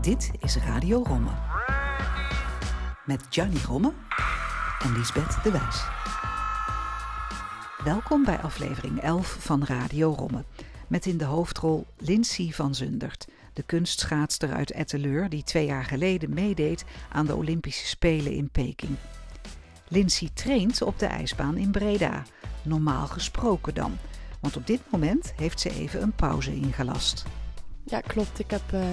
Dit is Radio Romme. Met Gianni Romme en Lisbeth de Wijs. Welkom bij aflevering 11 van Radio Romme. Met in de hoofdrol Lindsay van Zundert, de kunstschaatster uit Etteleur die twee jaar geleden meedeed aan de Olympische Spelen in Peking. Lindsay traint op de ijsbaan in Breda, normaal gesproken dan. Want op dit moment heeft ze even een pauze ingelast. Ja, klopt. Ik heb uh,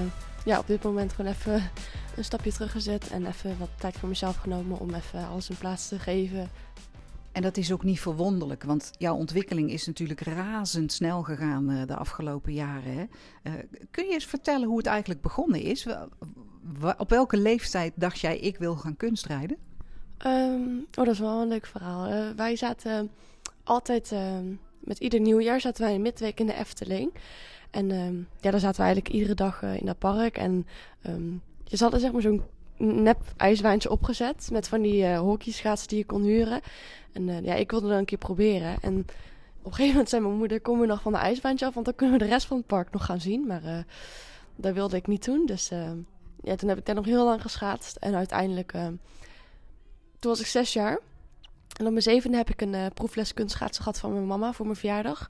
ja, op dit moment gewoon even een stapje teruggezet en even wat tijd voor mezelf genomen om even alles in plaats te geven. En dat is ook niet verwonderlijk, want jouw ontwikkeling is natuurlijk razendsnel gegaan uh, de afgelopen jaren. Hè? Uh, kun je eens vertellen hoe het eigenlijk begonnen is? Op welke leeftijd dacht jij, ik wil gaan kunstrijden? Um, oh, dat is wel een leuk verhaal. wij zaten altijd ehm, met ieder nieuwjaar zaten wij in midweek in de Efteling. En um, ja, daar zaten we eigenlijk iedere dag uh, in dat park. En um, je zat zeg maar zo'n nep ijswijntje opgezet. Met van die uh, hockeyschaatsen die je kon huren. En uh, ja, ik wilde dat een keer proberen. En op een gegeven moment zei mijn moeder, kom we nog van de ijswijntje af. Want dan kunnen we de rest van het park nog gaan zien. Maar dat wilde ik niet doen. Dus ja, toen heb ik daar nog heel lang geschaatst. En uiteindelijk, toen was ik zes jaar. En op mijn zevende heb ik een proefles kunstschaatsen gehad van mijn mama voor mijn verjaardag.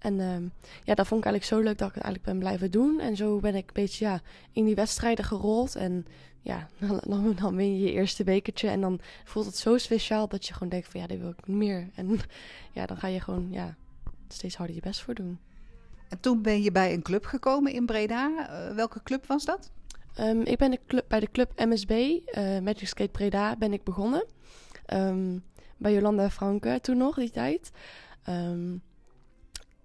En uh, ja, dat vond ik eigenlijk zo leuk dat ik het eigenlijk ben blijven doen. En zo ben ik een beetje ja, in die wedstrijden gerold. En ja, dan, dan win je je eerste bekertje. En dan voelt het zo speciaal dat je gewoon denkt van ja, dit wil ik meer. En ja, dan ga je gewoon ja, steeds harder je best voor doen. En toen ben je bij een club gekomen in Breda. Uh, welke club was dat? Um, ik ben de club, bij de club MSB, uh, Magic Skate Breda, ben ik begonnen. Um, bij Jolanda Franke toen nog, die tijd. Um,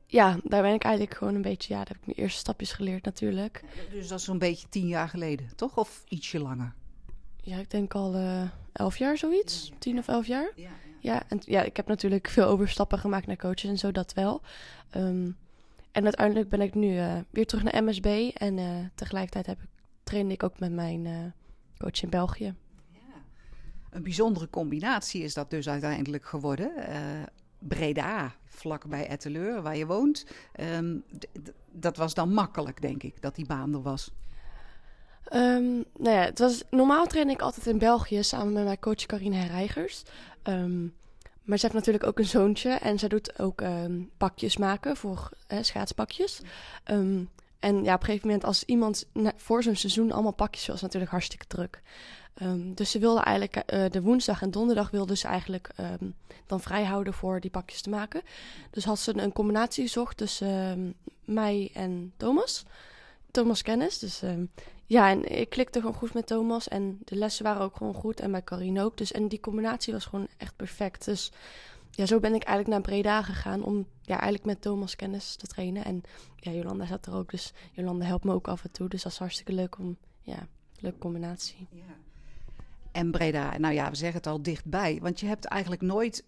ja, daar ben ik eigenlijk gewoon een beetje, ja, daar heb ik mijn eerste stapjes geleerd natuurlijk. Dus dat is zo'n beetje tien jaar geleden, toch? Of ietsje langer? Ja, ik denk al uh, elf jaar zoiets. Ja, Tien of elf jaar. Ja, ja. ja, en ja, ik heb natuurlijk veel overstappen gemaakt naar coaches en zo, dat wel. Um, en uiteindelijk ben ik nu uh, weer terug naar MSB. En uh, tegelijkertijd heb ik, trainde ik ook met mijn coach in België. Een bijzondere combinatie is dat dus uiteindelijk geworden. Uh, Breda, vlakbij Etteleur, waar je woont. Um, dat was dan makkelijk, denk ik, dat die baan er was. Um, nou ja, het was, normaal train ik altijd in België samen met mijn coach Carine Herreigers. Um, maar ze heeft natuurlijk ook een zoontje en ze doet ook pakjes maken voor uh, schaatspakjes. En ja, op een gegeven moment als iemand voor zo'n seizoen allemaal pakjes is natuurlijk hartstikke druk. Um, dus ze wilde eigenlijk uh, de woensdag en donderdag wilde ze eigenlijk um, dan vrij houden voor die pakjes te maken. Dus had ze een combinatie gezocht tussen um, mij en Thomas. Thomas kennis. Dus ja, en ik klikte gewoon goed met Thomas. En de lessen waren ook gewoon goed. En bij Carine ook. Dus en die combinatie was gewoon echt perfect. Dus ja, zo ben ik eigenlijk naar Breda gegaan om ja, eigenlijk met Thomas kennis te trainen. En ja, Jolanda zat er ook. Dus Jolanda helpt me ook af en toe. Dus dat is hartstikke leuk om, ja, leuke combinatie. Ja en Breda. Nou ja, we zeggen het al dichtbij. Want je hebt eigenlijk nooit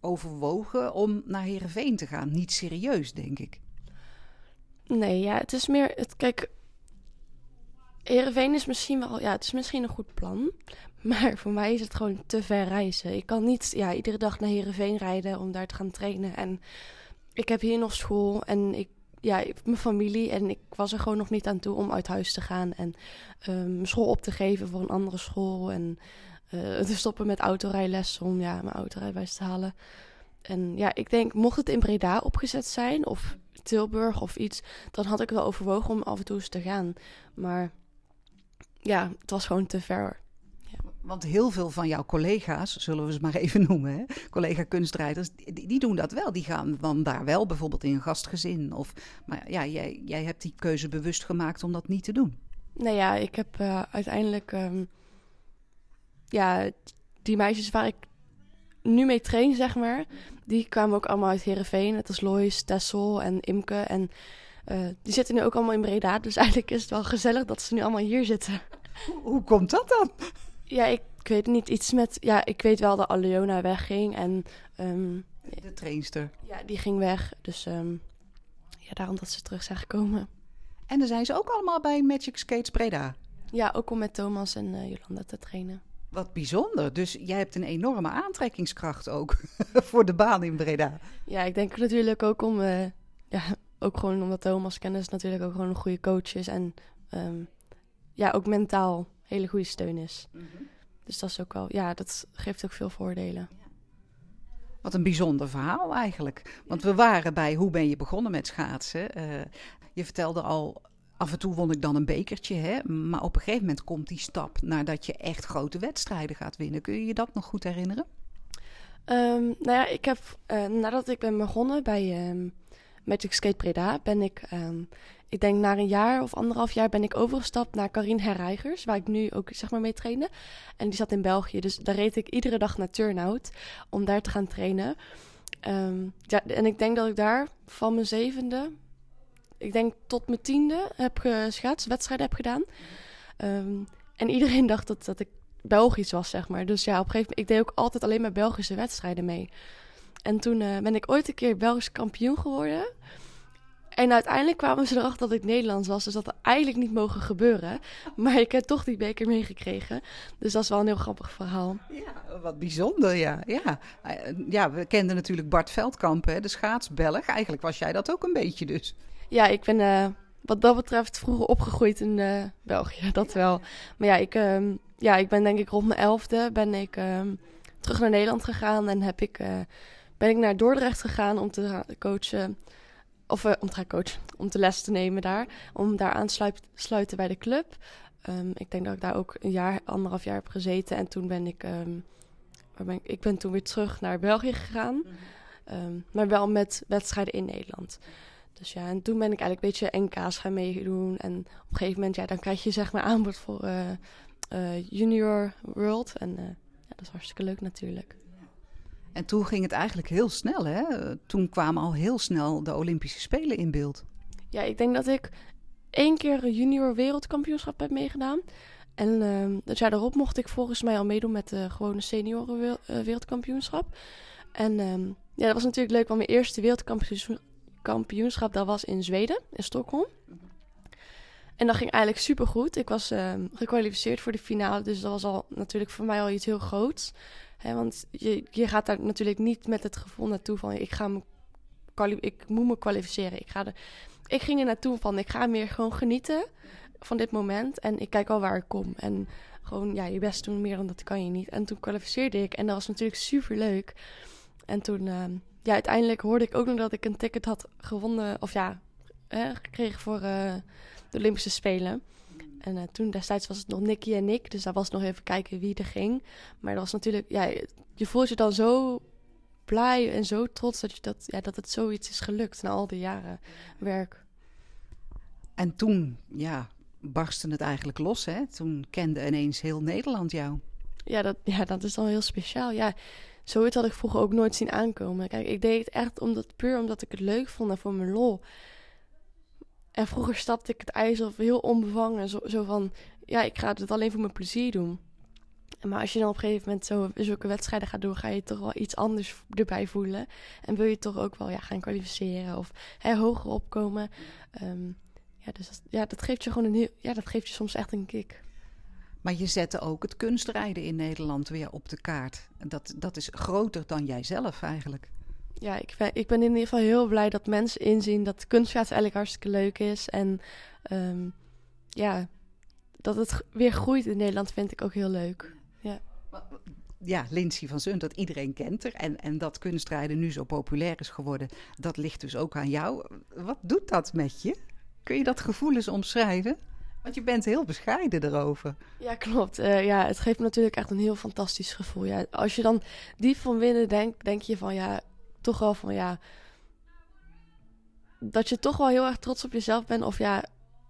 overwogen om naar Heerenveen te gaan. Niet serieus, denk ik. Nee, ja, het is meer... Het, kijk, Heerenveen is misschien wel... Ja, het is misschien een goed plan. Maar voor mij is het gewoon te ver reizen. Ik kan niet ja, iedere dag naar Heerenveen rijden om daar te gaan trainen. En ik heb hier nog school en ik ja, mijn familie. En ik was er gewoon nog niet aan toe om uit huis te gaan. En mijn school op te geven voor een andere school. En uh, te stoppen met autorijlessen om ja, mijn autorijbewijs te halen. En ja, ik denk, mocht het in Breda opgezet zijn, of Tilburg of iets, dan had ik wel overwogen om af en toe eens te gaan. Maar ja, het was gewoon te ver. Want heel veel van jouw collega's, zullen we ze maar even noemen, hè? collega kunstrijders, die, die, doen dat wel. Die gaan dan daar wel bijvoorbeeld in een gastgezin. Of, maar ja, jij, jij hebt die keuze bewust gemaakt om dat niet te doen. Nou ja, ik heb uh, uiteindelijk... Um, ja, die meisjes waar ik nu mee train, zeg maar... die kwamen ook allemaal uit Heerenveen. Het is Lois, Tessel en Imke. En uh, die zitten nu ook allemaal in Breda. Dus eigenlijk is het wel gezellig dat ze nu allemaal hier zitten. Hoe komt dat dan? Ja, ik, ik weet niet. Iets met... Ja, ik weet wel dat Aleona wegging en... Um, de trainster. Ja, die ging weg. Dus um, ja, daarom dat ze terug zijn gekomen. En dan zijn ze ook allemaal bij Magic Skates Breda? Ja, ook om met Thomas en uh, Jolanda te trainen. Wat bijzonder. Dus jij hebt een enorme aantrekkingskracht ook voor de baan in Breda. Ja, ik denk natuurlijk ook om... Uh, ja, ook gewoon omdat Thomas kennis natuurlijk ook gewoon een goede coach is. En ehm, ja, ook mentaal hele goede steun is. Mhm. Dus dat is ook wel, ja, dat geeft ook veel voordelen. Wat een bijzonder verhaal eigenlijk. Want we waren bij hoe ben je begonnen met schaatsen. Uh, je vertelde al, af en toe won ik dan een bekertje. Hè? Maar op een gegeven moment komt die stap nadat je echt grote wedstrijden gaat winnen. Kun je je dat nog goed herinneren? Um, nou ja, ik heb uh, nadat ik ben begonnen bij um, Magic Skate Breda, ben ik, um, ik denk na een jaar of anderhalf jaar ben ik overgestapt naar Karin Herreigers, waar ik nu ook zeg maar mee trainde. En die zat in België, dus daar reed ik iedere dag naar Turnhout om daar te gaan trainen. ja, en ik denk dat ik daar van mijn zevende, ik denk tot mijn tiende heb geschaatst, wedstrijden heb gedaan. en iedereen dacht dat, dat ik Belgisch was, zeg maar. Dus ja, op een gegeven moment, ik deed ook altijd alleen maar Belgische wedstrijden mee. En toen uh, ben ik ooit een keer Belgisch kampioen geworden. En uiteindelijk kwamen ze erachter dat ik Nederlands was. Dus dat had eigenlijk niet mogen gebeuren. Maar ik heb toch die beker meegekregen. Dus dat is wel een heel grappig verhaal. Ja, wat bijzonder, ja. Ja, ja we kenden natuurlijk Bart Veldkamp, hè, de schaatsbelg. Eigenlijk was jij dat ook een beetje dus. Ja, ik ben uh, wat dat betreft vroeger opgegroeid in uh, België, dat wel. Maar ja, ik... Uh, ja, ik ben denk ik rond mijn elfde ben ik um, terug naar Nederland gegaan en heb ik, uh, ben ik naar Dordrecht gegaan om te coachen. Of uh, om te gaan coachen, om te les te nemen daar. Om daar aan te sluiten bij de club. Um, ik denk dat ik daar ook een jaar, anderhalf jaar heb gezeten. En toen ben ik, um, ben ik, ik ben toen weer terug naar België gegaan. Um, maar wel met wedstrijden in Nederland. Dus ja, en toen ben ik eigenlijk een beetje NK's gaan meedoen. En op een gegeven moment, ja, dan krijg je zeg maar aanbod voor uh, uh, Junior World. En ja, dat is hartstikke leuk natuurlijk. En toen ging het eigenlijk heel snel, hè? Toen kwamen al heel snel de Olympische Spelen in beeld. Ja, ik denk dat ik één keer een junior wereldkampioenschap heb meegedaan. En uh, jaar daarop mocht ik volgens mij al meedoen met de gewone senioren wereldkampioenschap. En um, ja, dat was natuurlijk leuk, want mijn eerste wereldkampioenschap dat was in Zweden, in Stockholm. En dat ging eigenlijk super goed. Ik was uh, gekwalificeerd voor de finale, dus dat was al natuurlijk voor mij al iets heel groots. Hè, want je, je gaat daar natuurlijk niet met het gevoel naartoe van ik ga me ik moet me kwalificeren. Ik, ga er, ik ging er naartoe van ik ga meer gewoon genieten van dit moment en ik kijk al waar ik kom. En gewoon ja, je best doen meer dan dat kan je niet. En toen kwalificeerde ik en dat was natuurlijk super leuk. En toen, uh, ja, uiteindelijk hoorde ik ook nog dat ik een ticket had gewonnen, of ja, hè, gekregen voor uh, de Olympische Spelen. En uh, toen destijds was het nog Nicky en ik, dus daar was nog even kijken wie er ging. Maar dat was natuurlijk, ja, je voelt je dan zo blij en zo trots dat, je dat, ja, dat het zoiets is gelukt na al die jaren werk. En toen, ja, barstte het eigenlijk los, hè? Toen kende ineens heel Nederland jou. Ja, dat, ja, dat is dan heel speciaal. Ja, zoiets had ik vroeger ook nooit zien aankomen. Kijk, ik deed het echt omdat, puur omdat ik het leuk vond en voor mijn lol. En vroeger stapte ik het ijs op heel onbevangen. Zo, zo van, ja, ik ga het alleen voor mijn plezier doen. Maar als je dan op een gegeven moment zo, zulke wedstrijden gaat doen, ga je toch wel iets anders erbij voelen. En wil je toch ook wel ja, gaan kwalificeren of hoger opkomen. Um, ja, dus dat, ja, dat geeft je gewoon een heel, ja, dat geeft je soms echt een kick. Maar je zette ook het kunstrijden in Nederland weer op de kaart. Dat, dat is groter dan jijzelf eigenlijk ja, ik ben, ik ben in ieder geval heel blij dat mensen inzien dat kunstschaatsen eigenlijk hartstikke leuk is. En um, ja, dat het weer groeit in Nederland vind ik ook heel leuk. Ja, ja Lindsay van Zunt, dat iedereen kent er. En, en dat kunstrijden nu zo populair is geworden, dat ligt dus ook aan jou. Wat doet dat met je? Kun je dat gevoel eens omschrijven? Want je bent heel bescheiden erover. Ja, klopt. Uh, ja, het geeft natuurlijk echt een heel fantastisch gevoel. Ja, als je dan diep van binnen denkt, denk je van ja, toch wel van ja. Dat je toch wel heel erg trots op jezelf bent. Of ja,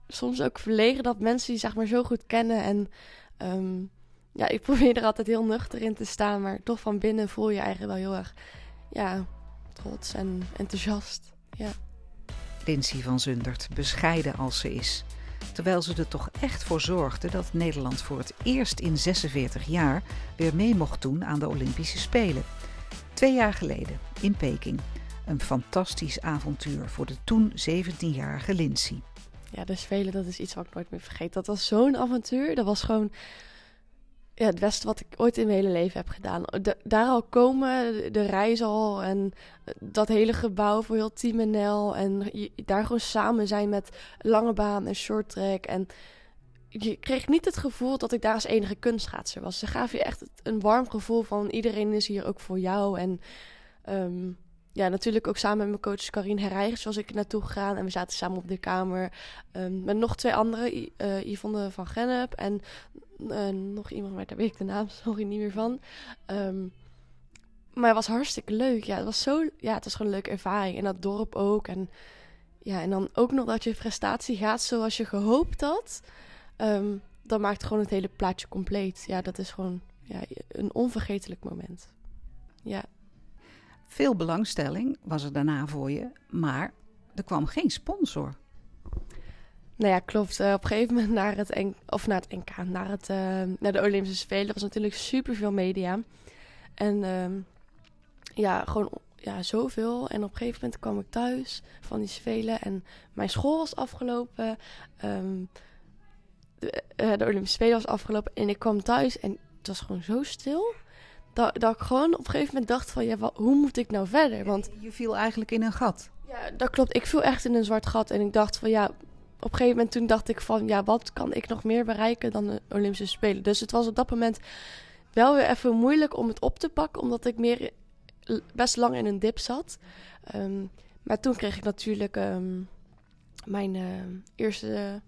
soms ook verlegen dat mensen je zeg maar zo goed kennen. En um, ja, ik probeer er altijd heel nuchter in te staan. Maar toch van binnen voel je eigenlijk wel heel erg ja, trots en enthousiast. Ja. Lindsay van Zundert, bescheiden als ze is. Terwijl ze er toch echt voor zorgde dat Nederland voor het eerst in 46 jaar weer mee mocht doen aan de Olympische Spelen. Twee jaar geleden in Peking. Een fantastisch avontuur voor de toen 17-jarige Lindsay. Ja, de Spelen, dat is iets wat ik nooit meer vergeet. Dat was zo'n avontuur. Dat was gewoon... ja, het beste wat ik ooit in mijn hele leven heb gedaan. daar al komen, de, reis al en dat hele gebouw voor heel Team NL. En daar gewoon samen zijn met lange baan en short track. En je kreeg niet het gevoel dat ik daar als enige kunstschaatser was. Ze gaven je echt een warm gevoel van iedereen is hier ook voor jou. En ehm, ja, natuurlijk ook samen met mijn coach Karin Herrijgers was ik naartoe gegaan. En we zaten samen op de kamer um, met nog twee anderen. Uh, Yvonne van Gennep en uh, nog iemand, maar daar weet ik de naam sorry niet meer van. Um, maar het was hartstikke leuk. Ja, het was zo. Ja, het was gewoon een leuke ervaring. En dat dorp ook. En ja, en dan ook nog dat je prestatie gaat zoals je gehoopt had. Um, dan maakt gewoon het hele plaatje compleet. Ja, dat is gewoon ja, een onvergetelijk moment. Ja. Veel belangstelling was er daarna voor je, maar er kwam geen sponsor. Nou ja, klopt. Uh, op een gegeven moment naar het, N of naar het NK, naar, het, uh, naar de Olympische Spelen was natuurlijk super veel media. En uh, ja, gewoon ja, zoveel. En op een gegeven moment kwam ik thuis van die Spelen en mijn school was afgelopen. Um, de, uh, de, Olympische Spelen was afgelopen en ik kwam thuis en het was gewoon zo stil. Dat, dat ik gewoon op een gegeven moment dacht van, ja, wat, hoe moet ik nou verder? Want je viel eigenlijk in een gat. Ja, dat klopt. Ik viel echt in een zwart gat en ik dacht van, ja, op een gegeven moment toen dacht ik van, ja, wat kan ik nog meer bereiken dan de Olympische Spelen? Dus het was op dat moment wel weer even moeilijk om het op te pakken, omdat ik meer best lang in een dip zat. Um, maar toen kreeg ik natuurlijk um, mijn uh, eerste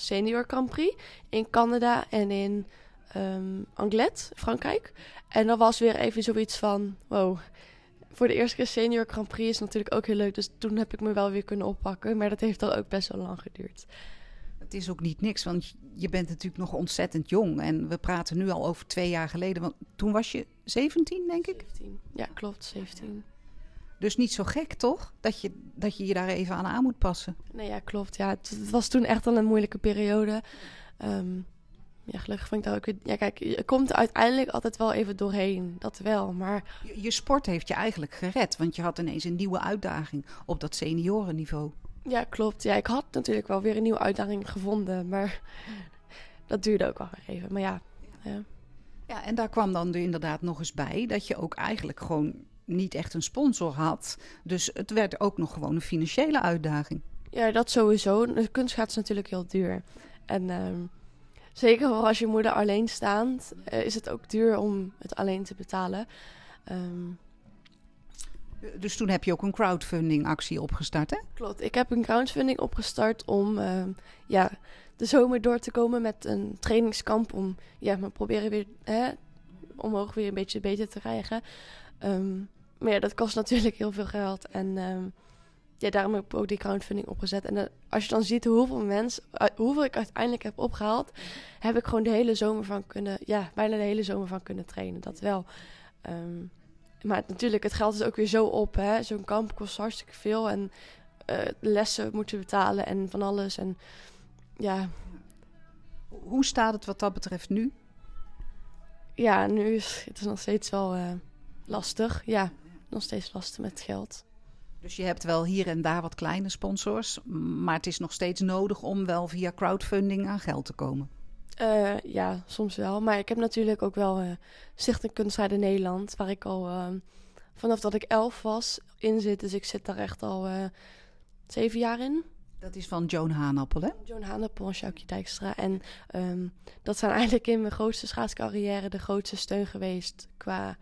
senior Grand Prix in Canada en in um, Anglet, Frankrijk. En dat was weer even zoiets van, wow, voor de eerste keer senior Grand Prix is natuurlijk ook heel leuk. Dus toen heb ik me wel weer kunnen oppakken. Maar dat heeft dan ook best wel lang geduurd. Het is ook niet niks, want je bent natuurlijk nog ontzettend jong. En we praten nu al over twee jaar geleden. Want toen was je 17, denk ik? 17. Ja, klopt, 17. Dus niet zo gek, toch? Dat je, dat je je daar even aan aan moet passen. Nee, ja, klopt. Ja, het, was toen echt al een moeilijke periode. Um, ja, gelukkig vind ik dat ook weer... Ja, kijk, je komt er uiteindelijk altijd wel even doorheen. Dat wel, maar... Je, je, sport heeft je eigenlijk gered. Want je had ineens een nieuwe uitdaging op dat seniorenniveau. Ja, klopt. Ja, ik had natuurlijk wel weer een nieuwe uitdaging gevonden. Maar dat duurde ook wel even. Maar ja... ja. Ja, en daar kwam dan inderdaad nog eens bij dat je ook eigenlijk gewoon niet echt een sponsor had. Dus het werd ook nog gewoon een financiële uitdaging. Ja, dat sowieso. De kunstschaats is natuurlijk heel duur. En uh, zeker als je moeder alleen staat, uh, is het ook duur om het alleen te betalen. Um, dus toen heb je ook een crowdfunding actie opgestart, hè? Klopt. Ik heb een crowdfunding opgestart om uh, ja, de zomer door te komen met een trainingskamp. Om ja, me proberen weer hè, omhoog weer een beetje beter te krijgen. Um, maar ja, dat kost natuurlijk heel veel geld. En um, ja, daarom heb ik ook die crowdfunding opgezet. En uh, als je dan ziet hoeveel mensen, uh, hoeveel ik uiteindelijk heb opgehaald, heb ik gewoon de hele zomer van kunnen, ja, bijna de hele zomer van kunnen trainen. Dat wel. Um, maar het, natuurlijk, het geld is ook weer zo op. hè Zo'n kamp kost hartstikke veel. En uh, lessen moeten betalen en van alles. En ja. Hoe staat het wat dat betreft nu? Ja, nu is het is nog steeds wel lastig. Ja, nog steeds lastig met geld. Dus je hebt wel hier en daar wat kleine sponsors, maar het is nog steeds nodig om wel via crowdfunding aan geld te komen. Uh, ja, soms wel. Maar ik heb natuurlijk ook wel uh, Stichting Kunstrijden Nederland, waar ik al uh, vanaf dat ik elf was in zit. Dus ik zit daar echt al zeven jaar in. Dat is van Joan Haanappel, hè? Joan Haanappel en Sjoukje Dijkstra. En um, dat zijn eigenlijk in mijn grootste schaatscarrière de grootste steun geweest qua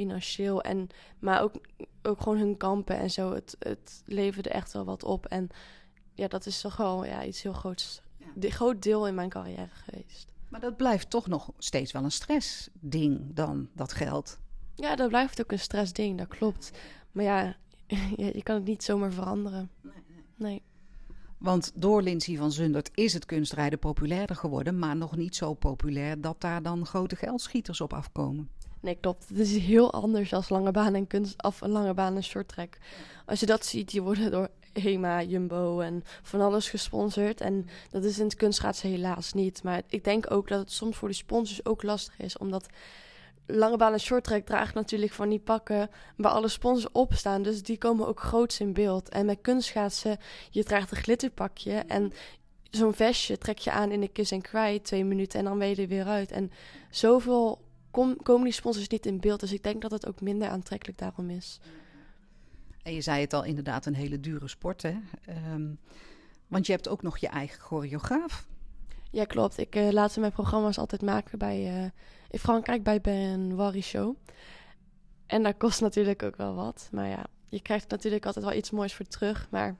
financieel. En, maar ook, ook gewoon hun kampen en zo. Het, het leverde echt wel wat op. En ja, dat is toch wel ja, iets heel groots. Een groot deel in mijn carrière geweest. Maar dat blijft toch nog steeds wel een stressding dan, dat geld. Ja, dat blijft ook een stressding, dat klopt. Maar ja, je, je kan het niet zomaar veranderen. Nee. nee. nee. Want door Lindsay van Zundert is het kunstrijden populairder geworden, maar nog niet zo populair dat daar dan grote geldschieters op afkomen. Nee, klopt. Het is heel anders als lange baan en kunst een lange baan en short track. Als je dat ziet, je wordt door HEMA, Jumbo en van alles gesponsord. En dat is in het kunstschaatsen helaas niet. Maar ik denk ook dat het soms voor de sponsors ook lastig is. Omdat lange baan en short track draagt natuurlijk van die pakken waar alle sponsors op staan. Dus die komen ook groots in beeld. En met kunstschaatsen, je draagt een glitterpakje en zo'n vestje trek je aan in een kiss and cry twee minuten en dan ben je er weer uit. En zoveel kom, komen die sponsors niet in beeld. Dus ik denk dat het ook minder aantrekkelijk daarom is. En je zei het al, inderdaad een hele dure sport, hè? Ehm, want je hebt ook nog je eigen choreograaf. Ja, klopt. Ik uh, laat mijn programma's altijd maken bij, uh, in Frankrijk bij Ben Wari Show. En dat kost natuurlijk ook wel wat. Maar ja, je krijgt natuurlijk altijd wel iets moois voor terug. Maar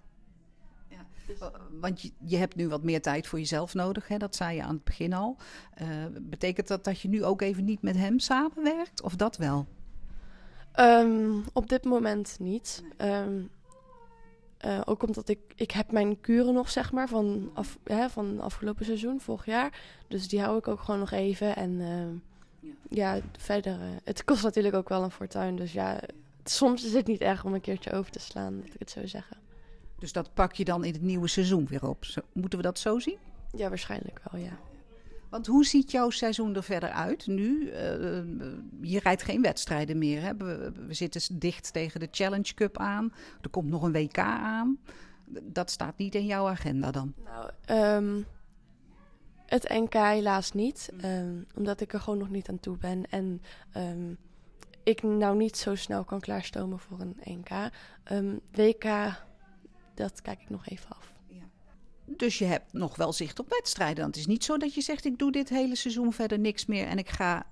want je, je, hebt nu wat meer tijd voor jezelf nodig, hè? dat zei je aan het begin al. Uh, betekent dat dat je nu ook even niet met hem samenwerkt, of dat wel? Um, op dit moment niet. Um, uh, ook omdat ik, ik heb mijn kuren nog, zeg maar, van, af, van afgelopen seizoen, vorig jaar. Dus die hou ik ook gewoon nog even. En uh, ja. ja. verder, uh, het kost natuurlijk ook wel een fortuin. Dus ja, soms is het niet erg om een keertje over te slaan, dat ik het zo zeggen. Dus dat pak je dan in het nieuwe seizoen weer op. Zo, moeten we dat zo zien? Ja, waarschijnlijk wel, ja. Want hoe ziet jouw seizoen er verder uit nu? Uh, je rijdt geen wedstrijden meer. Hè? We, we, zitten dicht tegen de Challenge Cup aan. Er komt nog een WK aan. Dat staat niet in jouw agenda dan? Nou, um, het NK helaas niet. Um, omdat ik er gewoon nog niet aan toe ben. En um, ik nou niet zo snel kan klaarstomen voor een NK. WK dat kijk ik nog even af. Ja. Dus je hebt nog wel zicht op wedstrijden. Het is niet zo dat je zegt: ik doe dit hele seizoen verder niks meer en ik ga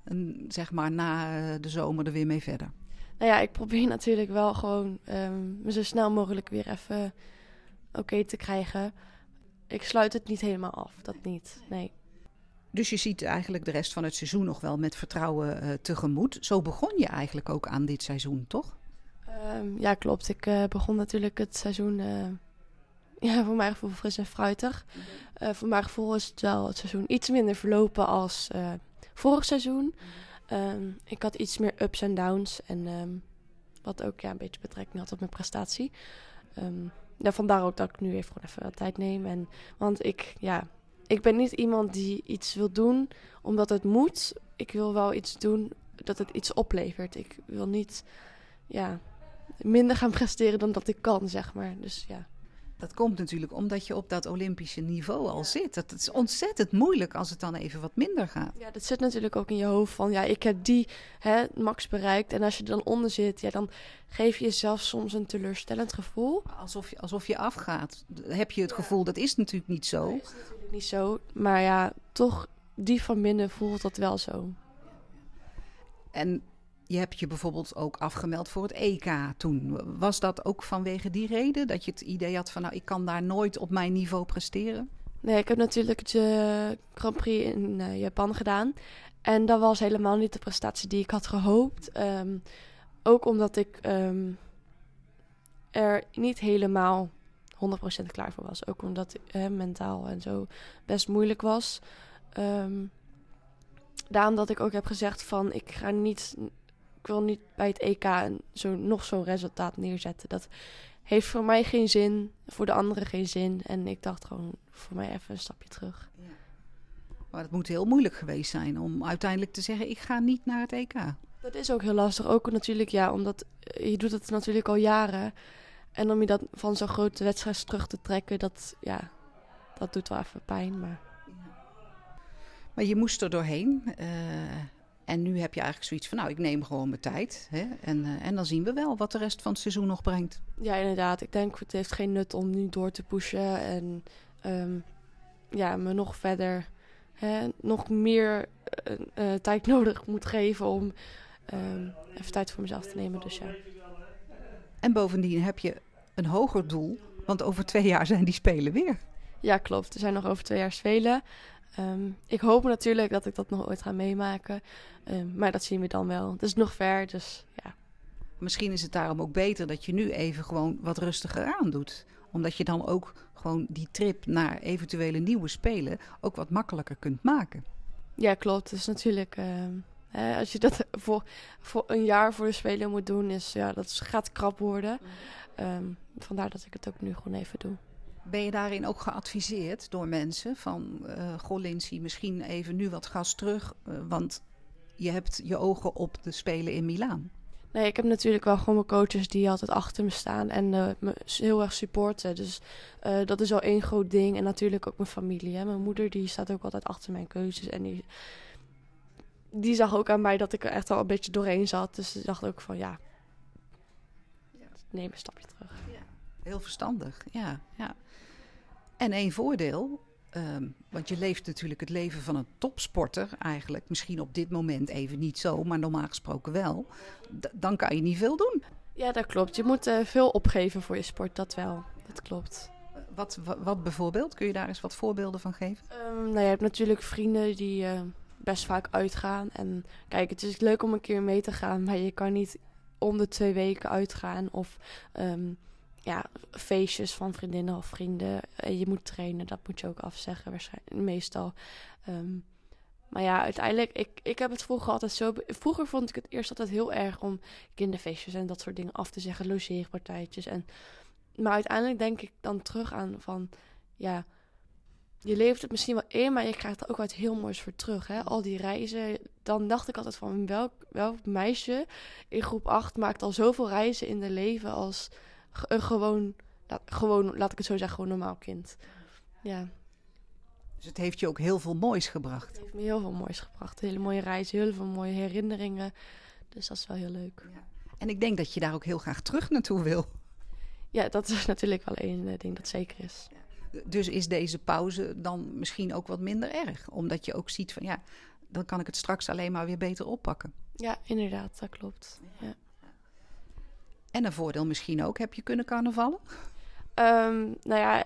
zeg maar na eh, de zomer er weer mee verder. Nou ja, ik probeer natuurlijk wel gewoon um, me zo snel mogelijk weer even oké te krijgen. Ik sluit het niet helemaal af, dat niet. Nee. Dus je ziet eigenlijk de rest van het seizoen nog wel met vertrouwen uh, tegemoet. Zo begon je eigenlijk ook aan dit seizoen, toch? Um, ja, klopt. Ik uh, begon natuurlijk het seizoen uh, ja, voor mijn gevoel fris en fruitig. Uh, voor mijn gevoel is het wel het seizoen iets minder verlopen als vorig seizoen. Um, ik had iets meer ups en downs. En um, wat ook ja, een beetje betrekking had op mijn prestatie. ja, vandaar ook dat ik nu even gewoon even wat tijd neem. En, want ik, ja, ik ben niet iemand die iets wil doen omdat het moet. Ik wil wel iets doen dat het iets oplevert. Ik wil niet ja, minder gaan presteren dan dat ik kan, zeg maar. Dus ja. Dat komt natuurlijk omdat je op dat Olympische niveau al zit. Dat is ontzettend moeilijk als het dan even wat minder gaat. Ja, dat zit natuurlijk ook in je hoofd van ja, ik heb die hè, max bereikt. En als je er dan onder zit, ja, dan geef je jezelf soms een teleurstellend gevoel. Alsof je, alsof je afgaat. Heb je het gevoel, dat is natuurlijk niet zo. Dat is natuurlijk niet zo. Maar ja, toch, die van binnen voelt dat wel zo. En je hebt je bijvoorbeeld ook afgemeld voor het EK toen. Was dat ook vanwege die reden? Dat je het idee had van, nou, ik kan daar nooit op mijn niveau presteren? Nee, ik heb natuurlijk uh, Grand Prix in uh, Japan gedaan. En dat was helemaal niet de prestatie die ik had gehoopt. Um, ook omdat ik um, er niet helemaal 100% klaar voor was. Ook omdat uh, mentaal en zo best moeilijk was. Um, daarom dat ik ook heb gezegd van ik ga niet wil niet bij het EK een, zo, nog zo'n resultaat neerzetten. Dat heeft voor mij geen zin, voor de anderen geen zin. En ik dacht gewoon voor mij even een stapje terug. Ja. Maar het moet heel moeilijk geweest zijn om uiteindelijk te zeggen: ik ga niet naar het EK. Dat is ook heel lastig. Ook natuurlijk, ja, omdat je doet het natuurlijk al jaren. En om je dat van zo'n grote wedstrijd terug te trekken, dat, ja, dat doet wel even pijn. Maar, maar je moest er doorheen. Uh, en nu heb je eigenlijk zoiets van, nou, ik neem gewoon mijn tijd. Hè? En, uh, en dan zien we wel wat de rest van het seizoen nog brengt. Ja, inderdaad. Ik denk, het heeft geen nut om nu door te pushen. En um, ja, me nog verder, hè, nog meer uh, uh, tijd nodig moet geven om um, even tijd voor mezelf te nemen. Dus ja. En bovendien heb je een hoger doel, want over twee jaar zijn die Spelen weer. Ja, klopt. Er zijn nog over twee jaar Spelen. Um, ik hoop natuurlijk dat ik dat nog ooit ga meemaken. Um, maar dat zien we dan wel. Het is nog ver, dus ja. Misschien is het daarom ook beter dat je nu even gewoon wat rustiger aan doet. Omdat je dan ook gewoon die trip naar eventuele nieuwe spelen ook wat makkelijker kunt maken. Ja, klopt. Het is natuurlijk... Hè, als je dat voor, voor een jaar voor de Spelen moet doen, is, ja, dat gaat krap worden. Um, vandaar dat ik het ook nu gewoon even doe. Ben je daarin ook geadviseerd door mensen van, uh, goh Lindsay, misschien even nu wat gas terug, uh, want je hebt je ogen op de Spelen in Milaan? Nee, ik heb natuurlijk wel gewoon mijn coaches die altijd achter me staan en uh, me heel erg supporten. Dus uh, dat is al één groot ding. En natuurlijk ook mijn familie. Hè. Mijn moeder die staat ook altijd achter mijn keuzes. En die, die zag ook aan mij dat ik er echt al een beetje doorheen zat. Dus ze dacht ook van ja, neem een stapje terug. Ja. Heel verstandig, ja. ja. En één voordeel, um, want je leeft natuurlijk het leven van een topsporter eigenlijk. Misschien op dit moment even niet zo, maar normaal gesproken wel. D dan kan je niet veel doen. Ja, dat klopt. Je moet uh, veel opgeven voor je sport, dat wel. Dat klopt. Wat, wat, wat, bijvoorbeeld? Kun je daar eens wat voorbeelden van geven? Um, nou, je hebt natuurlijk vrienden die uh, best vaak uitgaan. En kijk, het is leuk om een keer mee te gaan, maar je kan niet om de twee weken uitgaan of um, ja, feestjes van vriendinnen of vrienden. En je moet trainen, dat moet je ook afzeggen waarschijnlijk, meestal. Um, maar ja, uiteindelijk, ik, ik heb het vroeger altijd zo... Vroeger vond ik het eerst altijd heel erg om kinderfeestjes en dat soort dingen af te zeggen. Logeerpartijtjes. En, maar uiteindelijk denk ik dan terug aan van... Ja, je leeft het misschien wel in, maar je krijgt er ook wat heel moois voor terug. Hè? Al die reizen. Dan dacht ik altijd van welk, welk meisje in groep 8 maakt al zoveel reizen in de leven als een gewoon, gewoon, laat ik het zo zeggen, gewoon normaal kind. Ja. Dus het heeft je ook heel veel moois gebracht. Het heeft me heel veel moois gebracht. Hele mooie reizen, heel veel mooie herinneringen. Dus dat is wel heel leuk. Ja. En ik denk dat je daar ook heel graag terug naartoe wil. Ja, dat is natuurlijk wel één ding dat zeker is. Dus is deze pauze dan misschien ook wat minder erg? Omdat je ook ziet van ja, dan kan ik het straks alleen maar weer beter oppakken. Ja, inderdaad, dat klopt. Ja. En een voordeel misschien ook, heb je kunnen carnavallen? Um, nou ja,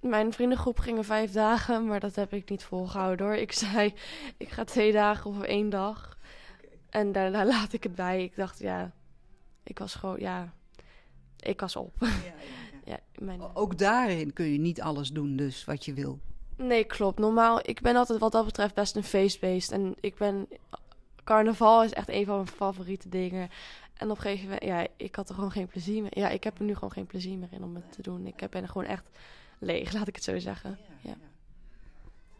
mijn vriendengroep gingen vijf dagen, maar dat heb ik niet volgehouden hoor. Ik zei, ik ga twee dagen of één dag. En daarna laat ik het bij. Ik dacht, ja, ik was gewoon, ja, ik was op. Ja, ja, ja. mijn... Ook daarin kun je niet alles doen, dus wat je wil. Nee, klopt. Normaal, ik ben altijd wat dat betreft best een feestbeest. En ik ben, carnaval is echt een van mijn favoriete dingen. En op een gegeven moment, ja, ik had er gewoon geen plezier meer. Ja, ik heb er nu gewoon geen plezier meer in om het te doen. Ik ben er gewoon echt leeg, laat ik het zo zeggen. Ja.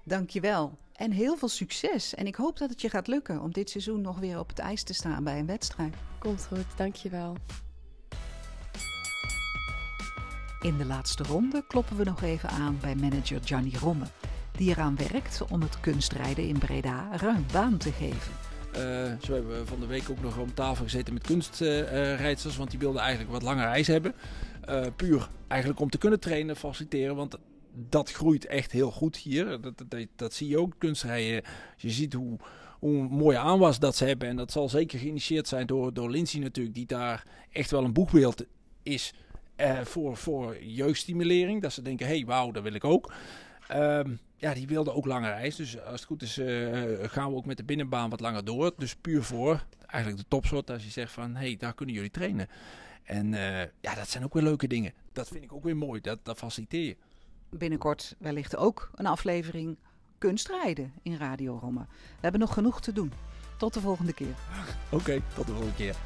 Dankjewel. En heel veel succes. En ik hoop dat het je gaat lukken om dit seizoen nog weer op het ijs te staan bij een wedstrijd. Komt goed, dankjewel. In de laatste ronde kloppen we nog even aan bij manager Gianni Romme, die eraan werkt om het kunstrijden in Breda ruim baan te geven. Uh, zo hebben we van de week ook nog om tafel gezeten met kunstrijders, want die wilden eigenlijk wat langer ijs hebben. Uh, puur eigenlijk om te kunnen trainen, faciliteren, want dat groeit echt heel goed hier. Dat, dat, zie je ook, kunstrijden. Je ziet hoe, hoe mooie aanwas dat ze hebben. En dat zal zeker geïnitieerd zijn door, door Lindsay natuurlijk, die daar echt wel een boegbeeld is uh, voor, voor jeugdstimulering. Dat ze denken, hé, hey, wauw, dat wil ik ook. Um, ja, die wilde ook langer reis. Dus als het goed is, uh, gaan we ook met de binnenbaan wat langer door. Dus puur voor eigenlijk de topsoort. Als je zegt van, hé, hey, daar kunnen jullie trainen. En uh, ja, dat zijn ook weer leuke dingen. Dat vind ik ook weer mooi. Dat, dat faciliteer je. Binnenkort wellicht ook een aflevering kunstrijden in Radio Romme. We hebben nog genoeg te doen. Tot de volgende keer. Oké, okay, tot de volgende keer.